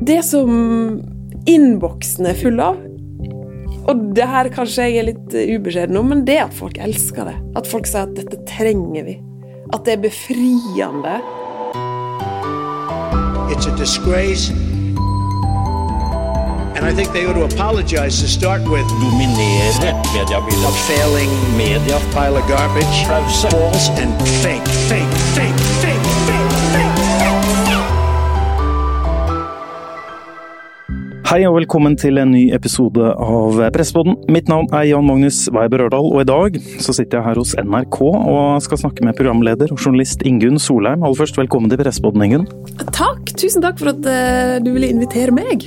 Det som innboksen er full av, og det her kanskje jeg er litt ubeskjeden om, men det er at folk elsker det. At folk sier at dette trenger vi. At det er befriende. It's a disgrace. And I think they ought to apologize to start with. dominere mediebildet. Failing Media pile of garbage. False and fake, fake, fake, fake. Hei og velkommen til en ny episode av Pressepodden. Mitt navn er Jan Magnus Weiber Ørdal, og i dag så sitter jeg her hos NRK og skal snakke med programleder og journalist Ingunn Solheim. Aller først, velkommen til Pressepodden, Ingunn. Takk! Tusen takk for at eh, du ville invitere meg.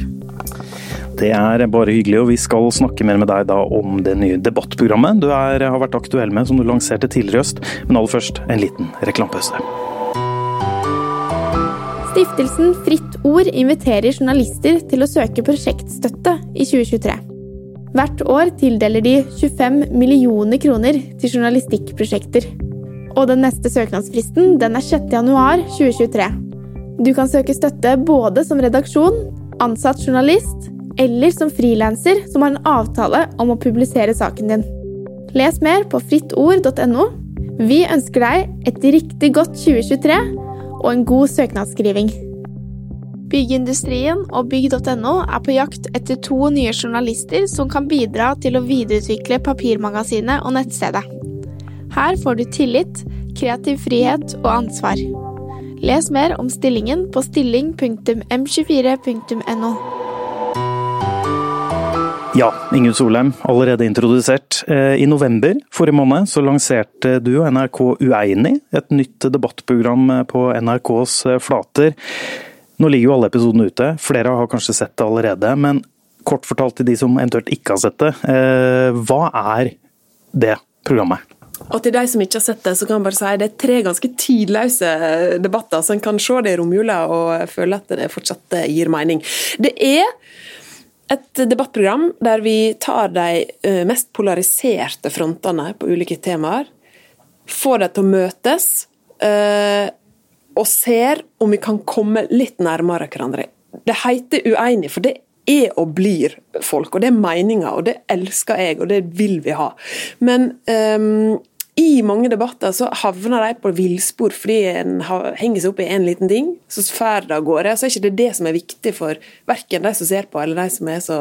Det er bare hyggelig, og vi skal snakke mer med deg da om det nye debattprogrammet du er, har vært aktuell med, som du lanserte tidligere i høst. Men aller først en liten reklamepause. Stiftelsen Fritt Ord inviterer journalister til å søke prosjektstøtte i 2023. Hvert år tildeler de 25 millioner kroner til journalistikkprosjekter. Og den neste søknadsfristen den er 6. januar 2023. Du kan søke støtte både som redaksjon, ansatt journalist eller som frilanser som har en avtale om å publisere saken din. Les mer på frittord.no. Vi ønsker deg et riktig godt 2023 og en god søknadsskriving. Byggindustrien og bygg.no er på jakt etter to nye journalister som kan bidra til å videreutvikle papirmagasinet og nettstedet. Her får du tillit, kreativ frihet og ansvar. Les mer om stillingen på stilling.m24.no. Ja, Ingunn Solheim, allerede introdusert. Eh, I november forrige måned så lanserte du og NRK Ueinig, et nytt debattprogram på NRKs eh, flater. Nå ligger jo alle episodene ute, flere har kanskje sett det allerede. Men kort fortalt til de som eventuelt ikke har sett det, eh, hva er det programmet? Og til de som ikke har sett det, så kan jeg bare si det er tre ganske tidløse debatter, så en kan se det i romjula og føle at det fortsatt gir mening. Det er et debattprogram der vi tar de eh, mest polariserte frontene på ulike temaer. Får dem til å møtes, eh, og ser om vi kan komme litt nærmere hverandre. Det heter uenig, for det er og blir folk, og det er meninger, og det elsker jeg, og det vil vi ha. Men um, i mange debatter så havner de på villspor fordi en henger seg opp i en liten ting, så fer det av gårde. Så er ikke det det som er viktig for verken de som ser på, eller de som er så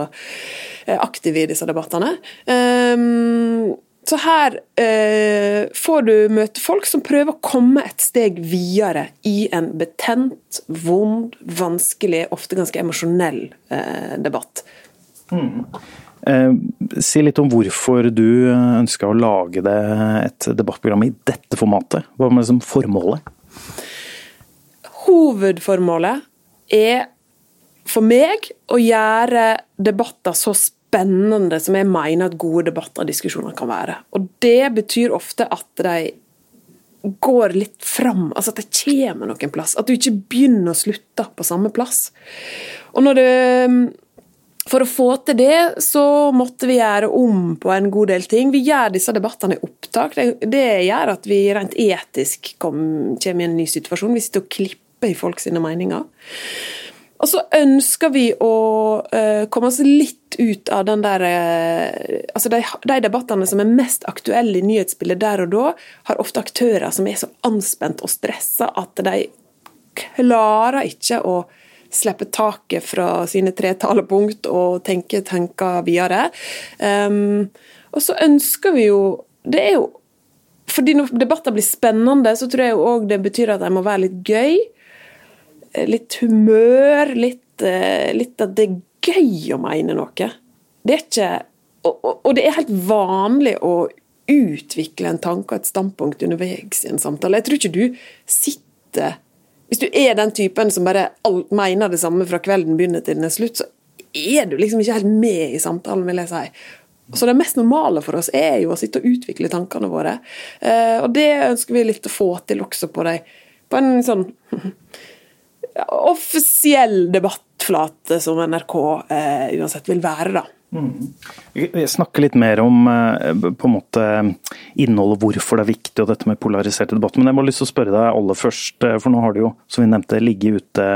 aktive i disse debattene. Um, så her eh, får du møte folk som prøver å komme et steg videre i en betent, vond, vanskelig, ofte ganske emosjonell eh, debatt. Mm. Eh, si litt om hvorfor du ønska å lage det, et debattprogram i dette formatet. Hva var liksom formålet? Hovedformålet er for meg å gjøre debatter så spennende som jeg mener at gode debatter og diskusjoner kan være. Og det betyr ofte at de går litt fram, altså at de kommer noen plass. At du ikke begynner og slutter på samme plass. Og når det for å få til det, så måtte vi gjøre om på en god del ting. Vi gjør disse debattene i opptak. Det, gjør at vi rent etisk kom, kommer i en ny situasjon. Vi sitter og klipper i folk sine meninger. Og så ønsker vi å uh, komme oss litt ut av den der uh, Altså de, de, debattene som er mest aktuelle i nyhetsbildet der og da, har ofte aktører som er så anspent og stressa at de klarer ikke å slippe taket fra sine tre talepunkt og tenke tanker videre. Um, og så ønsker vi jo Det er jo Fordi når debatter blir spennende, så tror jeg òg det betyr at de må være litt gøy litt humør, litt, eh, litt, at det er gøy å mene noe. Det er ikke og, og, det er helt vanlig å utvikle en tanke og et standpunkt underveis i en samtale. Jeg tror ikke du sitter Hvis du er den typen som bare alt mener det samme fra kvelden begynner til den er slutt, så er du liksom ikke helt med i samtalen, vil jeg si. Så det mest normale for oss er jo å sitte og utvikle tankene våre. Eh, og det ønsker vi litt å få til også på, de, på en sånn offisiell debattflate som NRK eh, uansett vil være, da. Vi snakker litt mer om eh, på en måte innholdet, hvorfor det er viktig og dette med polariserte debatter. Men jeg må lyst til å spørre deg aller først, eh, for nå har det jo som vi nevnte, ligget ute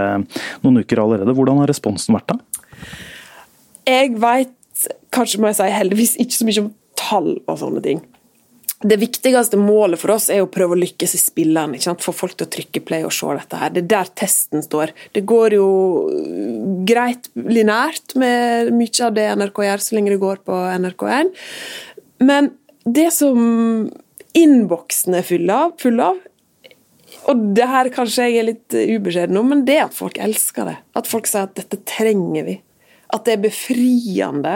noen uker allerede. Hvordan har responsen vært da? Jeg veit, kanskje må jeg si heldigvis, ikke så mye om tall og sånne ting. Det viktigste målet for oss er å prøve å lykkes i spilleren. Få folk til å trykke play og se dette her. Det er der testen står. Det går jo greit linært med mye av det NRK gjør, så lenge det går på NRK1. Men det som innboksen er full av, full av og det her kanskje jeg er litt ubeskjeden om, men det er at folk elsker det. At folk sier at dette trenger vi. At det er befriende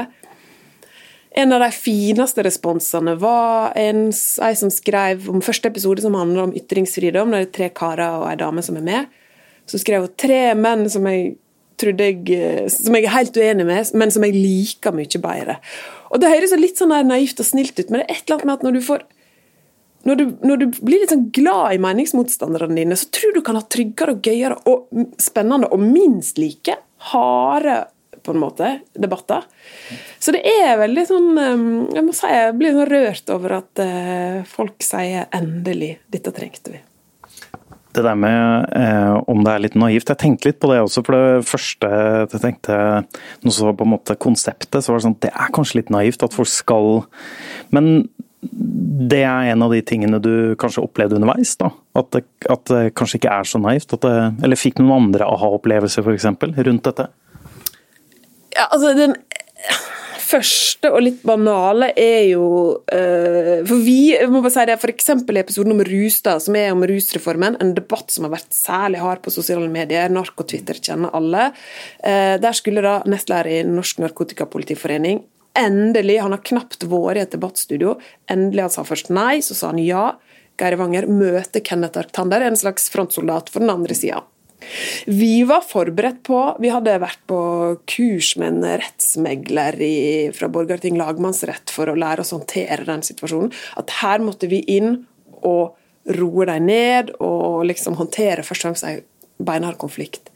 en av de fineste responsene var en, ei som skrev om første episode som handler om ytringsfridom. Det er tre karer og ei dame som er med. Så skrev hun tre menn som jeg jeg, som jeg er helt uenig med, men som jeg liker mye bedre. Og Det høres litt sånn naivt og snilt ut, men det er et eller annet med at når du får når du, når du, blir litt sånn glad i meningsmotstanderne dine, så tror du kan ha tryggere og gøyere og spennende og minst like harde på en måte, debatter. Så det er veldig sånn um, Jeg må si jeg blir sånn rørt over at uh, folk sier 'endelig, dette trengte vi'. Det der med eh, om det er litt naivt, jeg tenkte litt på det også. For det første jeg tenkte Nå så på en måte konseptet, så var det sånn det er kanskje litt naivt at folk skal Men det er en av de tingene du kanskje opplevde underveis? da, At det, at det kanskje ikke er så naivt? Det, eller fikk noen andre aha-opplevelser f.eks. rundt dette? Ja, altså den første og litt banale er jo uh, For vi må bare si det, f.eks. i episoden om rus, da, som er om rusreformen, en debatt som har vært særlig hard på sosiale medier. Narko-Twitter kjenner alle. Uh, der skulle da nestleder i Norsk Narkotikapolitiforening endelig Han har knapt vært i et debattstudio. Endelig han sa først nei, så sa han ja. Geir Wanger møter Kenneth Arctander, en slags frontsoldat for den andre sida. Vi var forberedt på Vi hadde vært på kurs med en rettsmegler i, fra Borgarting lagmannsrett for å lære oss å håndtere den situasjonen. At her måtte vi inn og roe dem ned og liksom håndtere først og fremst en beinhard konflikt.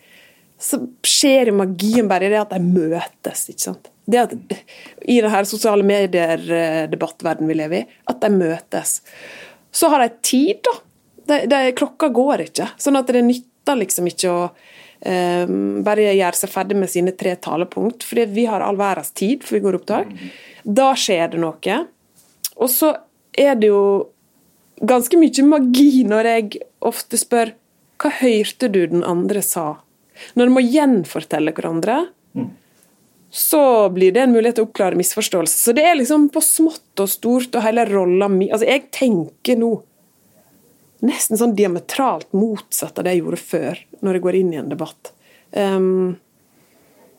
Så skjer magien bare i det at de møtes. ikke sant? Det at I denne sosiale medier-debattverdenen vi lever i, at de møtes. Så har de tid, da. De, de, klokka går ikke. Sånn at det nytter nytter liksom ikke å um, bare gjøre seg ferdig med sine tre talepunkt, fordi vi har all verdens tid før vi går opptak. Da skjer det noe. Og så er det jo ganske mye magi når jeg ofte spør hva hørte du den andre sa? Når de må gjenfortelle hverandre, så blir det en mulighet til å oppklare misforståelse. Så det er liksom på smått og stort, og hele rolla mi Altså, jeg tenker nå nesten sånn diametralt motsatt av det jeg gjorde før, når jeg går inn i en debatt. Um,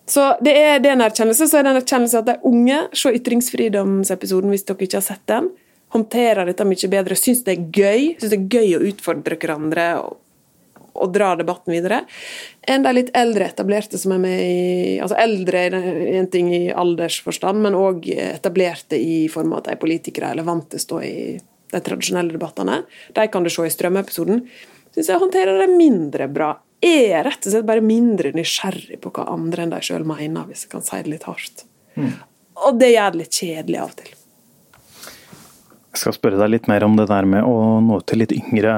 så det er, det er en erkjennelse. Så er det en erkjennelse at de unge, se ytringsfridomsepisoden hvis dere ikke har sett den, håndterer dette mye bedre, syns det er gøy, syns det er gøy å utfordre hverandre og, og dra debatten videre, enn de litt eldre etablerte som er med i Altså eldre er en ting i aldersforstand, men òg etablerte i form av at de er politikere eller vant til å stå i de tradisjonelle debattene, de kan du se i strømepisoden, syns jeg håndterer det mindre bra. Er rett og slett bare mindre nysgjerrig på hva andre enn de sjøl mener, hvis jeg kan si det litt hardt. Mm. Og det gjør det litt kjedelig av og til. Jeg skal spørre deg litt mer om det der med å nå til litt yngre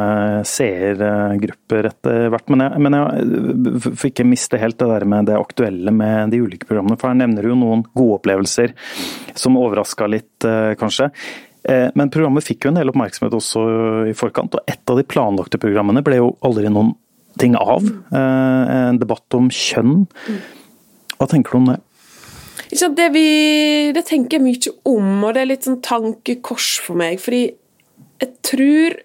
seergrupper etter hvert. Men jeg, men jeg får ikke miste helt det der med det aktuelle med de ulike programmene. For her nevner du jo noen gode opplevelser som overraska litt, eh, kanskje. Eh, men programmet fikk jo en del oppmerksomhet også i forkant, og et av de planlagte programmene ble jo aldri noen ting av. Eh, en debatt om kjønn. Hva tenker du om det? Det, vi, det tenker jeg mye om, og det er litt sånn tankekors for meg. Fordi jeg tror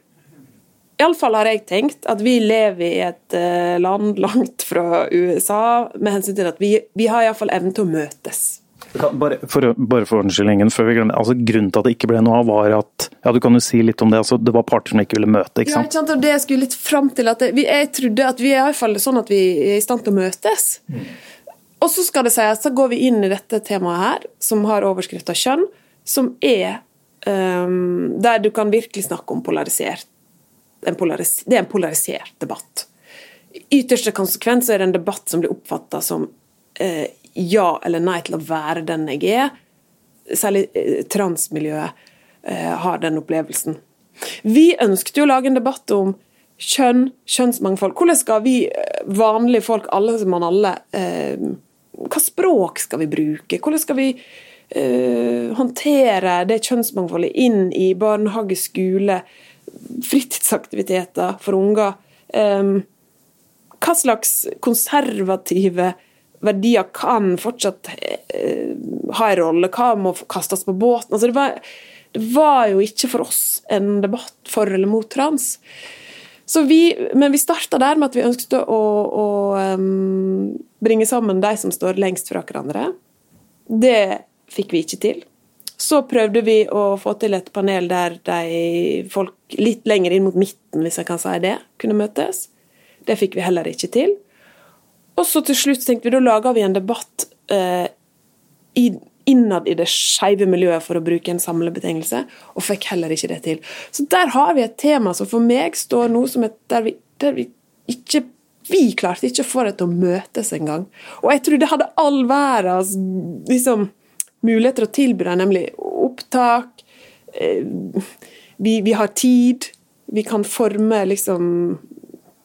Iallfall har jeg tenkt at vi lever i et eh, land langt fra USA, med hensyn til at vi, vi har iallfall evnen til å møtes. Bare for, bare for ordens før vi glemmer altså, Grunnen til at det ikke ble noe av, var at ja, du kan jo si litt om det, altså, det var parter som ikke ville møte? ikke sant? Ja, ikke sant? og det Jeg skulle litt fram til at vi jeg trodde at vi er i hvert fall sånn at vi er i stand til å møtes. Mm. Og så skal det sies, så går vi inn i dette temaet her, som har overskrifta kjønn, som er um, der du kan virkelig snakke om polarisert Det er en polarisert debatt. I ytterste konsekvens er det en debatt som blir oppfatta som eh, ja eller nei til å være den jeg er. Særlig eh, transmiljøet eh, har den opplevelsen. Vi ønsket jo å lage en debatt om kjønn, kjønnsmangfold. Hvordan skal vi eh, vanlige folk, alle som man alle, hva språk skal vi bruke? Hvordan skal vi håndtere det kjønnsmangfoldet inn i barnehage, skole, fritidsaktiviteter for unger? Eh, hva slags konservative verdier kan fortsatt eh, ha en rolle? Hva må kastes på båten? Altså det, var, det var jo ikke for oss en debatt for eller mot trans. Vi, men vi starta der med at vi ønsket å, å um, bringe sammen de som står lengst fra hverandre. Det fikk vi ikke til. Så prøvde vi å få til et panel der de folk litt lenger inn mot midten, hvis jeg kan si det, kunne møtes. Det fikk vi heller ikke til. Og så til slutt tenkte vi da lager vi en debatt eh, i innad i det skeive miljøet, for å bruke en samlebetegnelse, og fikk heller ikke det til. Så der har vi et tema som for meg står nå som et der vi, der vi ikke vi klarte ikke å få det til å møtes engang. Og jeg tror det hadde all verdens liksom, muligheter å tilby dem, nemlig opptak eh, vi, vi, har tid, vi kan forme liksom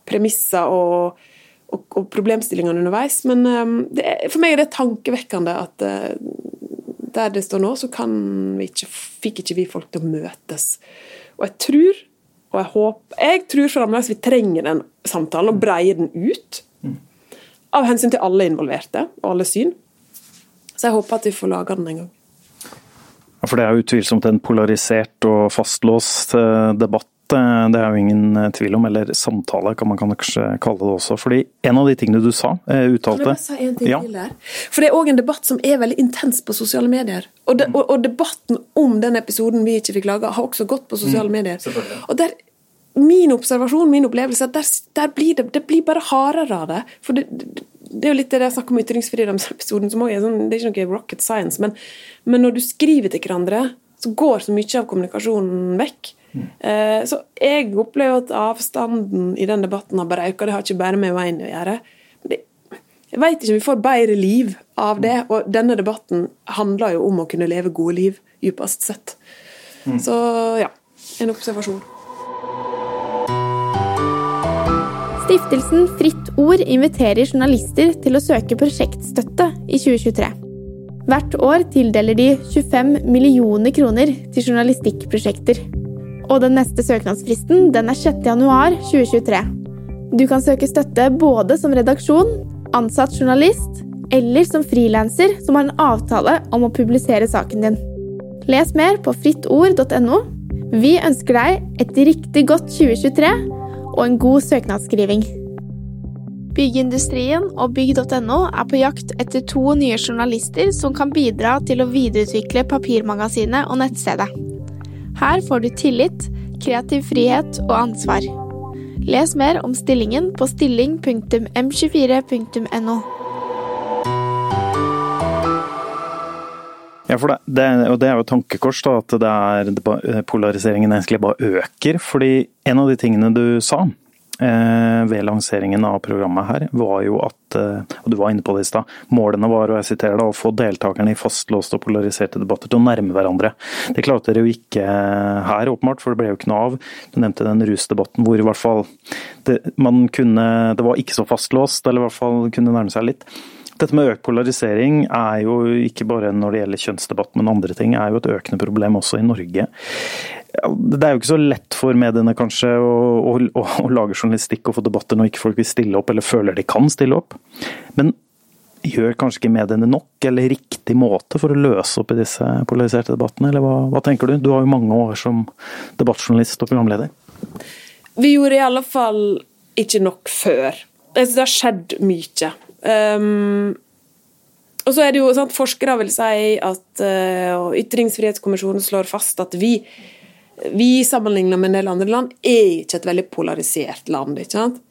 premisser og, og, og problemstillingene underveis. Men um, er, for meg er det tankevekkende at uh, der det står nå, så vi ikke, fikk ikke vi folk til å møtes. Og jeg tror, og jeg håper Jeg tror fremdeles vi trenger den samtalen, og breier den ut. Av hensyn til alle involverte, og alle syn. Så jeg håper at vi får laga den en gang. Ja, For det er utvilsomt en polarisert og fastlåst eh, debatt det er jo ingen eh, tvil om, eller samtale kan man kanskje kalle det også. fordi En av de tingene du sa, eh, uttalte Kan jeg bare si en ting ja. til der? For Det er òg en debatt som er veldig intens på sosiale medier. Og, de, og, og debatten om den episoden vi ikke fikk laga, har også gått på sosiale mm, medier. Og der, Min observasjon, min opplevelse, er at der, der blir det, det, blir bare hardere av det. For det, det er jo litt det jeg snakker om ytringsfrihetsepisoden, som også er sånn, det er ikke noe rocket science, men, men når du skriver til hverandre, så går så mye av kommunikasjonen vekk. Mm. Så jeg opplever at avstanden i den debatten har bare økt. Det har ikke bare med veien å gjøre. Det, jeg vet ikke om vi får bedre liv av det. Og denne debatten handler jo om å kunne leve gode liv, dypest sett. Mm. Så ja, en observasjon. Stiftelsen Fritt Ord inviterer journalister til å søke prosjektstøtte i 2023. Hvert år tildeler de 25 millioner kroner til journalistikkprosjekter. Og den neste søknadsfristen den er 6.1.2023. Du kan søke støtte både som redaksjon, ansatt journalist eller som frilanser som har en avtale om å publisere saken din. Les mer på frittord.no. Vi ønsker deg et riktig godt 2023 og en god søknadsskriving. Byggindustrien og bygg.no er på jakt etter to nye journalister som kan bidra til å videreutvikle papirmagasinet og nettstedet. Her får du tillit, kreativ frihet og ansvar. Les mer om stillingen på stilling.m24.no. Ja, for det, det, og det er jo tankekors da, at det er, polariseringen egentlig bare øker. fordi en av de tingene du sa, ved lanseringen av programmet her, var jo at, eh, og du var inne på det i stad, målene var og jeg siterer da, å få deltakerne i fastlåste og polariserte debatter til å nærme hverandre. Det klarte dere jo ikke her, åpenbart, for det ble jo ikke noe av. Du nevnte den rusdebatten hvor i hvert fall det, man kunne, det var ikke så fastlåst, eller i hvert fall kunne nærme seg litt. Dette med økt polarisering er jo ikke bare når det gjelder kjønnsdebatt, men andre ting er jo et økende problem også i Norge. Det er jo ikke så lett for mediene kanskje å, å, å, lage journalistikk og få debatter når ikke folk vil stille opp eller føler de kan stille opp. Men gjør kanskje ikke mediene nok eller riktig måte for å løse opp i disse polariserte debattene, eller hva, hva tenker du? Du har jo mange år som debattjournalist og programleder. Vi gjorde i alle fall ikke nok før. Synes det har skjedd mye. Um, og så er det jo sant, Forskere vil si at uh, Ytringsfrihetskommisjonen slår fast at vi vi sammenligna med en del andre land er ikke et veldig polarisert land. ikke sant?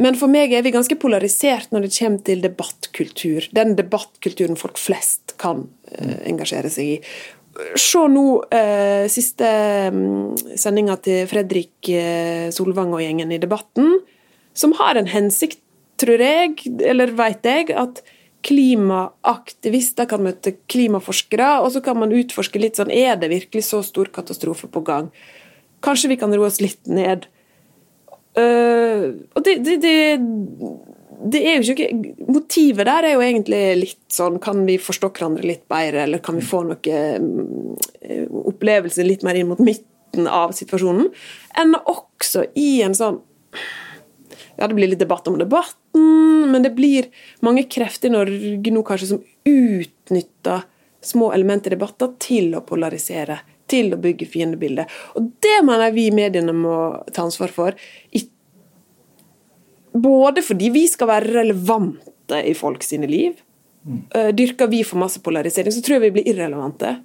Men for meg er vi ganske polarisert når det kommer til debattkultur. Den debattkulturen folk flest kan uh, engasjere seg i. Se nå uh, siste um, sendinga til Fredrik uh, Solvang og gjengen i Debatten, som har en hensikt, tror jeg, eller veit jeg, at klimaaktivister kan møte klimaforskere, og så kan man utforske litt sånn Er det virkelig så stor katastrofe på gang? Kanskje vi kan roe oss litt ned. Uh, og det, det, det, det, er jo ikke Motivet der er jo egentlig litt sånn Kan vi forstå hverandre litt bedre, eller kan vi få noe opplevelser opplevelse litt mer inn mot midten av situasjonen? Enn også i en sånn ja, det blir litt debatt om debatten, men det blir mange krefter i Norge nå kanskje som utnytter små elementer i debatter til å polarisere, til å bygge fiendebilder. Og det mener jeg vi mediene må ta ansvar for. Både fordi vi skal være relevante i folk sine liv. Eh, dyrker vi for masse polarisering, så tror jeg vi blir irrelevante.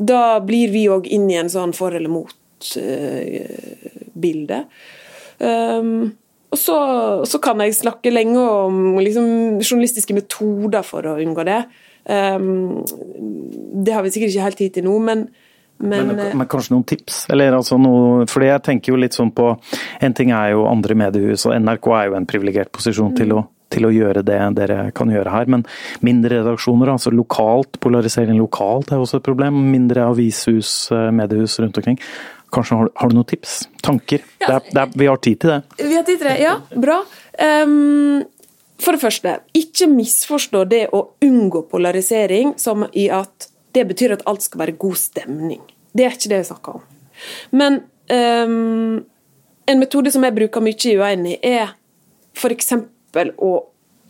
Da blir vi òg inn i en sånn for eller mot-bilde. Um, og så, så, kan jeg snakke lenge om liksom, journalistiske metoder for å unngå det. Um, det har vi sikkert ikke helt tid til nå, men, men, men, eh, men, kanskje noen tips? Eller altså noe, fordi jeg tenker jo litt sånn på En ting er jo andre mediehus, og NRK er jo en privilegert posisjon mm. til, å, til, å, gjøre det dere kan gjøre her. Men mindre redaksjoner, altså lokalt, polarisering lokalt er også et problem. Mindre avishus, eh, mediehus rundt omkring. Kanskje har, har, du noen tips? Tanker? Ja. Det er, det er, vi har tid til det. Vi har tid til det, ja. Bra. Um, for det første, ikke misforstå det å unngå polarisering som i at det betyr at alt skal være god stemning. Det er ikke det vi snakker om. Men um, en metode som jeg bruker mye i Uenig, er f.eks. å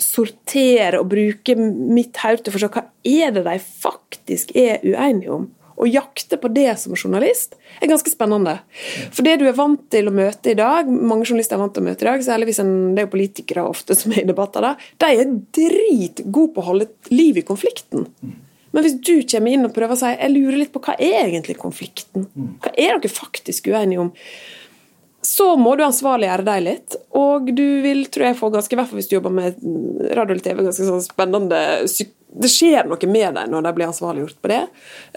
sortere og bruke mitt hode til å forstå hva er det de faktisk er uenige om å jakte på det som journalist er ganske spennende. For det du er vant til å møte i dag, mange journalister er vant til å møte i dag, særlig hvis en, det er jo politikere ofte som er i debatter da, de er dritgode på å holde liv i konflikten. Men hvis du kommer inn og prøver å si jeg lurer litt på hva er egentlig konflikten, hva er dere faktisk uenige om, så må du ansvarliggjøre deg litt. Og du vil, tror jeg, få ganske, i hvert fall hvis du jobber med radio eller TV, ganske sånn spennende Det skjer noe med deg når de blir ansvarliggjort på det.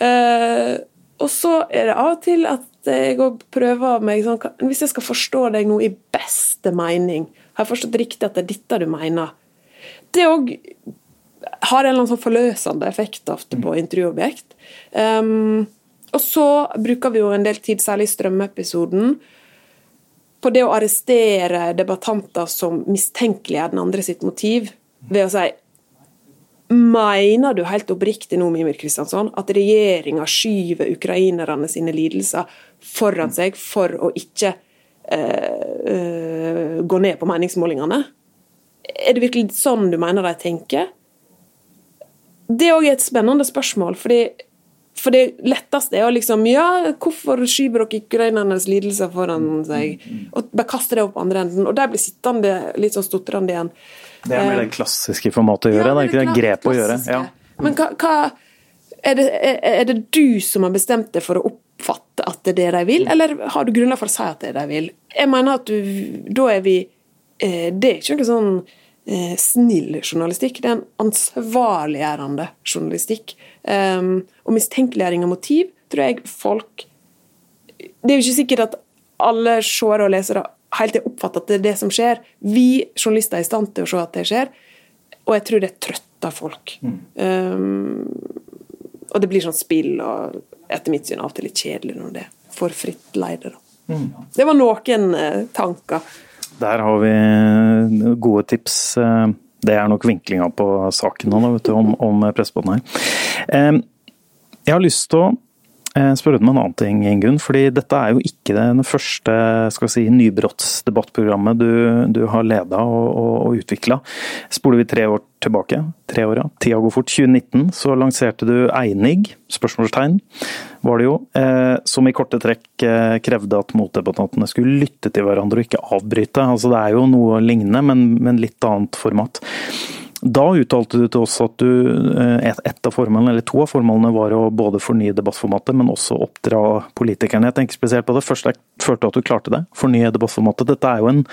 Eh, og så er det av og til at jeg prøver meg sånn Hvis jeg skal forstå deg nå i beste mening, har jeg forstått riktig at det er dette du mener? Det òg har en eller annen sånn forløsende effekt ofte på intervjuobjekt. Um, og så bruker vi jo en del tid, særlig i strømmeepisoden, på det å arrestere debattanter som mistenkeliggjør den andre sitt motiv, ved å si Mener du helt oppriktig nå, Mimir Kristiansson, at regjeringa skyver ukrainerne sine lidelser foran seg for å ikke uh, uh, gå ned på meningsmålingene? Er det virkelig sånn du mener de tenker? Det er òg et spennende spørsmål, fordi for det letteste er å liksom Ja, hvorfor skyver dere ukrainernes lidelser foran seg? Og bare kaster det opp andre enden. Og de blir sittende litt sånn stotrende igjen. Det er med det klassiske formatet å gjøre, ja, det er ikke det grepet å gjøre. Ja. Men hva, hva er, det, er, er, det, du som har bestemt deg for å oppfatte at det er det de vil, eller har du grunnlag for å si at det er det de vil? Jeg mener at du, da er vi eh, Det er ikke noe sånn eh, snill journalistikk, det er en ansvarliggjørende journalistikk. Um, og mistenkeliggjøring av motiv tror jeg folk Det er jo ikke sikkert at alle seere og lesere helt er oppfattet at det er det som skjer. Vi journalister er i stand til å se at det skjer, og jeg tror det trøtter folk. Mm. Um, og det blir sånn spill, og etter mitt syn av og til litt kjedelig når det er for fritt leide. Mm. Det var noen uh, tanker. Der har vi eh, gode tips. Det er nok vinklinga på saken nå, vet du, om, om pressebåndet her. Jeg har lyst til å spørre deg om en annen ting, Ingunn. fordi dette er jo ikke det første skal si, nybrottsdebattprogrammet du, du har leda og, og, og utvikla. Spoler vi tre år tilbake, tre år ja, tida går fort, 2019, så lanserte du Einig, spørsmålstegn var det jo, eh, som i korte trekk eh, krevde at motdebattantene skulle lytte til hverandre og ikke avbryte. Altså Det er jo noe lignende, men, men litt annet format. Da uttalte du til oss at du, eh, et, av formålene, eller to av formålene var å både fornye debattformatet, men også oppdra politikerne. Jeg tenker spesielt på det første jeg følte at du klarte det, fornye debattformatet. Dette er jo en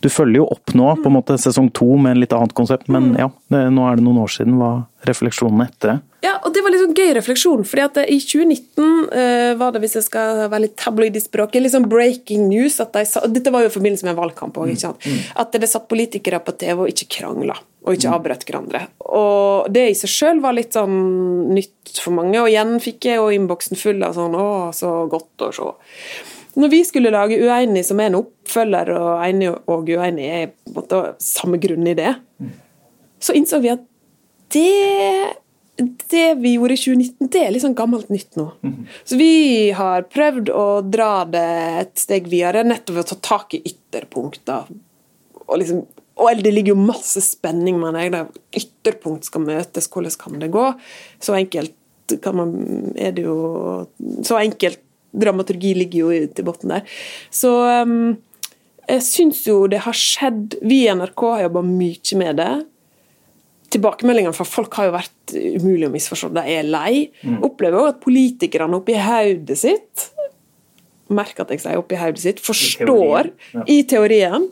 Du følger jo opp nå, på en måte sesong to med en litt annet konsept, men ja, nå er det noen år siden. Hva, refleksjonen etter det? Ja, og det var litt sånn gøy refleksjon, fordi at i 2019 eh, var det, hvis jeg skal være litt tabloid i språket, litt sånn breaking news at de sa, Dette var jo i forbindelse med en valgkamp òg, ikke sant. At det satt politikere på TV og ikke krangla, og ikke avbrøt hverandre. Og det i seg sjøl var litt sånn nytt for mange, og igjen fikk jeg jo innboksen full av sånn Å, så godt å se. Når vi skulle lage Uenig, som er en oppfølger, og Enig og Uenig er på en måte samme grunn i det, så innså vi at det det vi gjorde i 2019, det er litt sånn gammelt nytt nå. Så vi har prøvd å dra det et steg videre, nettopp ved å ta tak i ytterpunkter. Og, liksom, og det ligger jo masse spenning med det. Der ytterpunkt skal møtes, hvordan kan det gå? Så enkelt kan man, er det jo Så enkelt dramaturgi ligger jo til bunnen der. Så um, jeg syns jo det har skjedd Vi i NRK har jobba mye med det tilbakemeldingene fra folk har jo vært umulig å misforstå. De er lei. Mm. Opplever òg at politikerne oppi hodet sitt Merk at jeg sier oppi hodet sitt. Forstår, i teorien,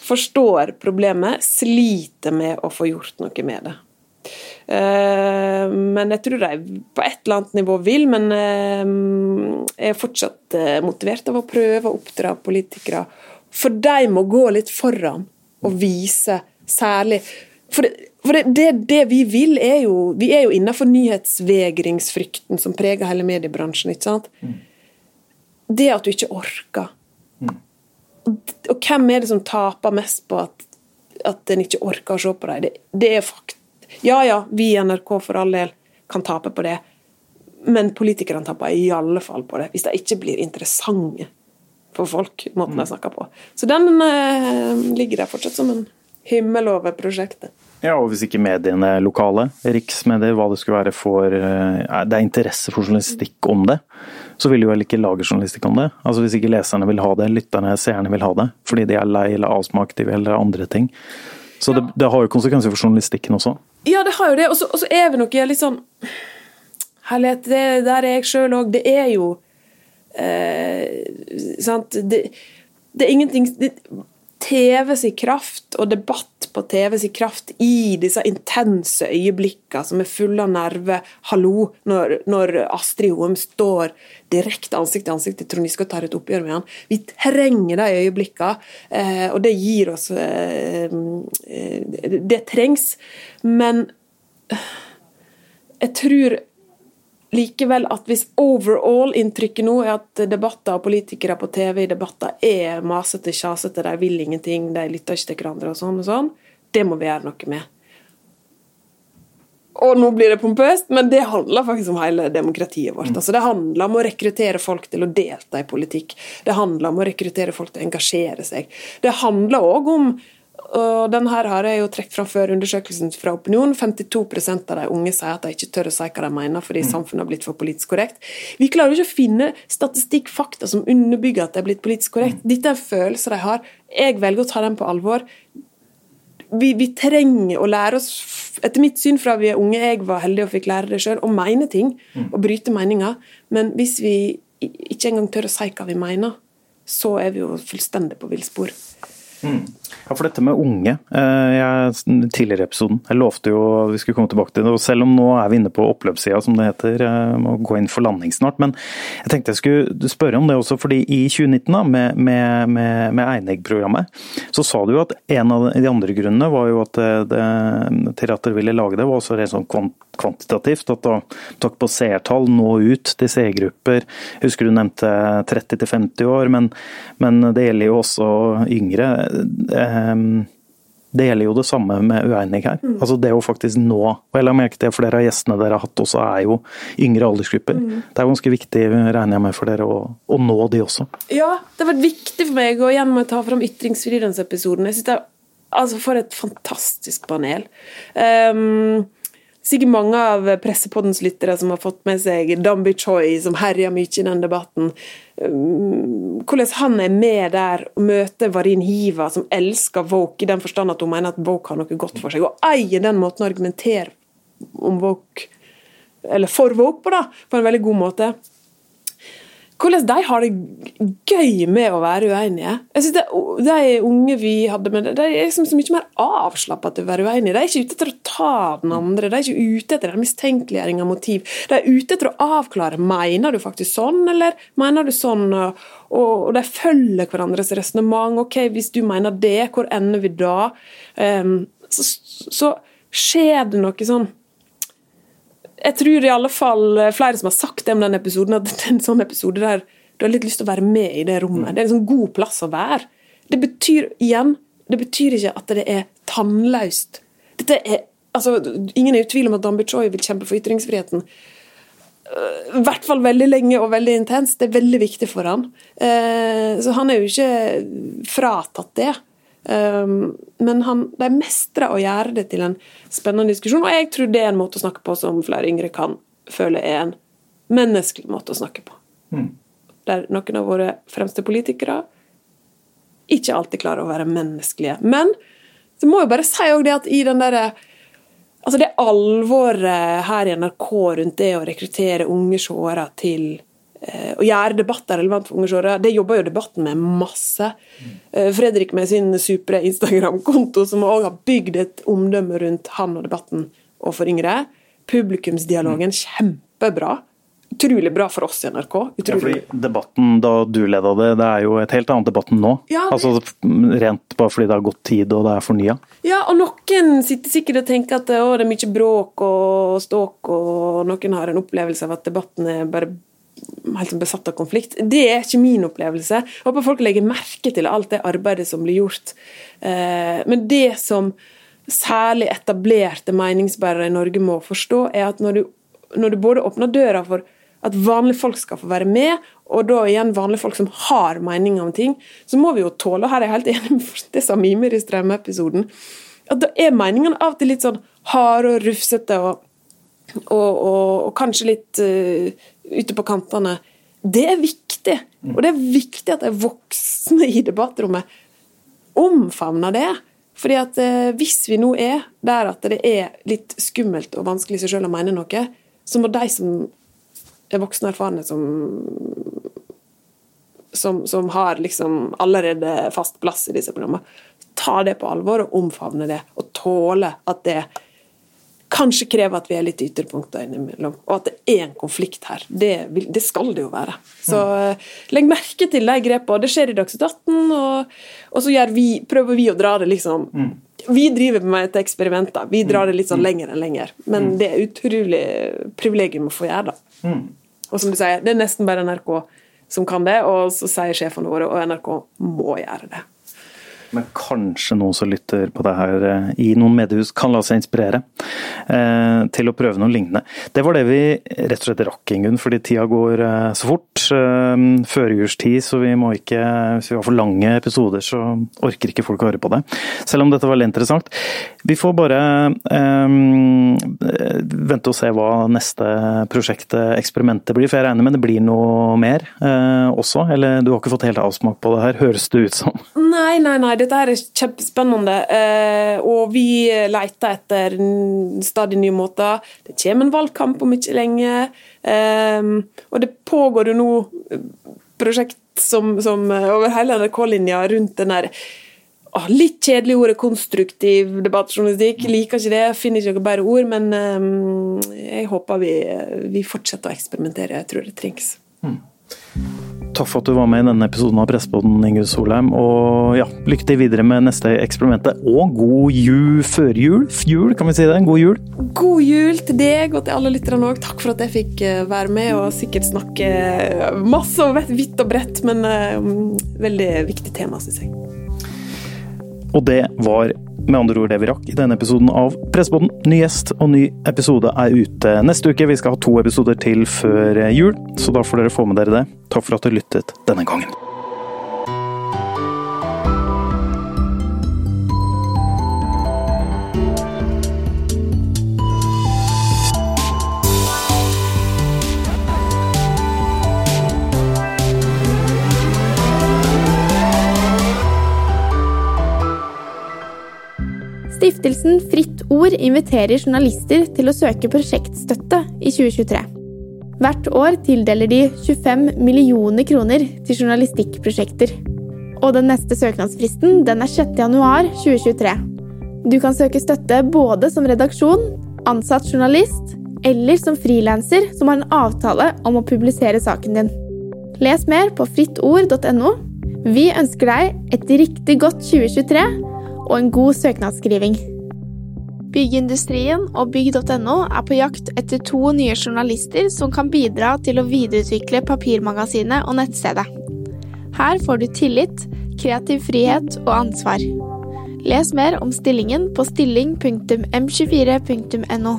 forstår problemet, sliter med å få gjort noe med det. Uh, men jeg tror de på et eller annet nivå vil, men uh, jeg er fortsatt uh, motivert av å prøve å oppdra politikere. For de må gå litt foran og vise særlig for, det, for det, det, det, vi vil, er jo Vi er jo innenfor nyhetsvegringsfrykten som preger hele mediebransjen. ikke sant? Mm. Det at du ikke orker. Mm. Og, hvem er det som taper mest på at, at en ikke orker å se på dem? Det, det, er fakt. Ja ja, vi i NRK for all del kan tape på det, men politikerne taper i alle fall på det. Hvis de ikke blir interessante for folk, måten de mm. snakker på. Så den eh, ligger der fortsatt som en himmel over prosjektet. Ja, og hvis ikke mediene lokale, riksmedier, hva det skulle være, får eh, Det er interesse for journalistikk om det, så vil de vel ikke lage journalistikk om det. Altså Hvis ikke leserne vil ha det, lytterne, seerne vil ha det, fordi de er lei eller avsmakt, eller andre ting. Så det, det, har jo konsekvenser for journalistikken også. Ja, det har jo det. Og så er vi nok litt sånn Herlighet, det der er jeg sjøl òg. Det er jo eh, Sant. Det, det er ingenting det, TV sin kraft og debatt på TV sin kraft i disse intense øyeblikkene som er fulle av nerve. Hallo, når, når Astrid Hoem står direkte ansikt til ansikt til Trond Giske og tar et oppgjør med han. Vi trenger de øyeblikkene, eh, og det gir oss eh, eh, Det trengs. Men jeg tror likevel at hvis overall-inntrykket nå er at debatter og politikere på TV i debatter er masete, kjasete, de vil ingenting, de lytter ikke til hverandre og sånn og sånn, det må vi gjøre noe med. Og nå blir det pompøst, men det handler faktisk om hele demokratiet vårt. Mm. Altså, det handler om å rekruttere folk til å delta i politikk. Det handler om å rekruttere folk til å engasjere seg. Det handler òg om og den her har jeg jo trukket fram før undersøkelsen fra Opinion. 52% av de unge sier at de ikke tør å si hva de mener fordi mm. samfunnet har blitt for politisk korrekt. Vi klarer jo ikke å finne statistikk, fakta, som underbygger at det er blitt politisk korrekt. Mm. Dette er følelser de har. Jeg velger å ta dem på alvor. Vi, vi, trenger å lære oss, etter mitt syn fra vi er unge, jeg var heldig og fikk lære det sjøl, å mene ting. Mm. Og bryte meninger. Men hvis vi ikke engang tør å si hva vi mener, så er vi jo fullstendig på villspor. Mm. Ja, for dette med unge. Eh, jeg, tidligere i episoden, jeg lovte jo vi skulle komme tilbake til det. og Selv om nå er vi inne på oppløpssida, som det heter, må gå inn for landing snart. Men jeg tenkte jeg skulle spørre om det også, fordi i 2019, da, med, med, med, med Einegg-programmet, så sa du jo at en av de andre grunnene var jo at det, det, til at dere ville lage det, var også rent sånn kvantitativt. At da takk på seertall, nå ut til seergrupper. Husker du nevnte 30 50 år, men, men det gjelder jo også yngre det gjelder jo det samme med uegning her. Mm. Altså det å faktisk nå, og jeg la merke til flere av gjestene dere har hatt også er jo yngre aldersgrupper. Mm. Det er ganske viktig, regner jeg med for dere, å, å, nå de også. Ja, det har vært viktig for meg, å igjen må jeg ta fram ytringsfrihetsepisoden. Jeg synes det er, altså For et fantastisk panel. Um, sikkert mange av Pressepoddens lyttere som har fått med seg Dambi Choi, som herjer mye i den debatten. Um, hvordan han er med der og møter Varin Hiva, som elsker Woke i den forstand at hun mener at Woke har noe godt for seg, og eier den måten å argumentere om Woke, eller for Woke på, da, på en veldig god måte. Hvordan de har det gøy med å være uenige. Jeg synes det, De unge vi hadde med, de er liksom så mye mer avslappa til å være uenige. De er ikke ute etter å ta den andre, de er ikke ute etter en mistenkeliggjøring av motiv. De er ute etter å avklare mener du faktisk sånn, eller mener du sånn. Og, de følger hverandres resonnement. Ok, hvis du mener det, hvor ender vi da? Um, så, så skjer det noe sånn jeg tror i alle fall eh, flere som har sagt det om den episoden, at det er en sånn episode der du har litt lyst til å være med i det rommet. Det er en sånn god plass å være. Det betyr igjen, det betyr ikke at det er tannløst. Dette er, altså, ingen er i tvil om at Dambi Choi vil kjempe for ytringsfriheten. Øh, I hvert fall veldig lenge og veldig intenst. Det er veldig viktig for han. Eh, så han er jo ikke fratatt det. Um, men han, de mestrer å gjøre det til en spennende diskusjon, og jeg tror det er en måte å snakke på som flere yngre kan føle er en menneskelig måte å snakke på. Mm. Der noen av våre fremste politikere ikke alltid klarer å være menneskelige. Men så må jeg bare si det at i den derre Altså det alvoret her i NRK rundt det å rekruttere unge seere til å gjøre debatter relevant for seere, det jobber jo debatten med masse. Mm. Fredrik med sin supre Instagram-konto, som òg har bygd et omdømme rundt han og debatten og for yngre. Publikumsdialogen, kjempebra. Utrolig bra for oss i NRK. Ja, fordi Debatten da du leda det, det er jo et helt annet debatt enn nå. Ja, det... Altså Rent bare fordi det har gått tid og det er fornya. Ja, og noen sitter sikkert og tenker at å, det er mye bråk og ståk, og noen har en opplevelse av at debatten er bare helt sånn besatt av konflikt. Det er ikke min opplevelse. Jeg håper folk legger merke til alt det arbeidet som blir gjort. Eh, men det som særlig etablerte meningsbærere i Norge må forstå, er at når du, når du både åpner døra for at vanlige folk skal få være med, og da igjen vanlige folk som har meninger om ting, så må vi jo tåle, og her er jeg helt enig med det sa Mimer i Strømme-episoden, at da er meningene av og til litt sånn harde og rufsete og, og, og, og kanskje litt uh, ute på kantene. Det er viktig. Og det er viktig at de voksne i debattrommet omfavner det. Fordi at eh, Hvis vi nå er der at det er litt skummelt og vanskelig i seg selv å mene noe, så må de som er voksne og erfarne, som, som, som har liksom allerede fast plass i disse programmene, ta det på alvor og omfavne det. Og tåle at det kanskje krever at vi er litt ytterpunkter innimellom, og at det er en konflikt her. Det, det skal det jo være. Så mm. legg merke til de grepene. Det skjer i Dagsnytt 18, og, og så vi, prøver vi å dra det liksom mm. Vi driver med et eksperiment, da. Vi drar det litt sånn mm. lenger enn lenger. Men mm. det er utrolig privilegium å få gjøre, da. Mm. Og som du sier, det er nesten bare NRK som kan det, og så sier sjefene våre, og NRK må gjøre det. Men kanskje noen som lytter på det her eh, i noen mediehus kan la seg inspirere eh, til å prøve noe lignende. Det var det vi rett og slett rakk, Ingunn, fordi tida går eh, så fort. Eh, førjulstid, så vi må ikke Hvis vi har for lange episoder, så orker ikke folk å høre på det. Selv om dette var veldig interessant. Vi får bare eh, vente og se hva neste prosjekt, eksperimentet, blir. For jeg regner med det blir noe mer eh, også? Eller du har ikke fått helt avsmak på det her, høres det ut som? Nei, nei, nei dette her er kjempespennende. Eh, og vi leter etter stadig nye måter. Det kommer en valgkamp om ikke lenge. Eh, og det pågår jo nå prosjekt som, som over hele NRK-linja rundt den der litt kjedelig ordet konstruktiv debattjournalistikk. Liker ikke det, finner ikke noe bedre ord. Men um, jeg håper vi, vi, fortsetter å eksperimentere. Jeg tror det trengs. Mm. Takk for at du var med i denne episoden av Pressepodden, Ingunn Solheim. Og ja, lykke til videre med neste eksperimentet. Og god jul førjul. Jul, kan vi si det? God jul. God jul til deg og til alle lytterne òg. Takk for at jeg fikk eh, være med og sikkert snakke masse og vidt og bredt, men um, veldig viktig tema, syns jeg. Og det var med andre ord det vi rakk i denne episoden av Pressepodden. Ny gjest og ny episode er ute neste uke. Vi skal ha to episoder til før jul, så da får dere få med dere det. Takk for at du lyttet denne gangen. Stiftelsen Fritt Ord inviterer journalister til å søke prosjektstøtte i 2023. Hvert år tildeler de 25 millioner kroner til journalistikkprosjekter. Og den neste søknadsfristen den er 6. januar 2023. Du kan søke støtte både som redaksjon, ansatt journalist eller som frilanser som har en avtale om å publisere saken din. Les mer på frittord.no. Vi ønsker deg et riktig godt 2023 og en god søknadsskriving. Byggindustrien og bygg.no er på jakt etter to nye journalister som kan bidra til å videreutvikle papirmagasinet og nettstedet. Her får du tillit, kreativ frihet og ansvar. Les mer om stillingen på stilling.m24.no.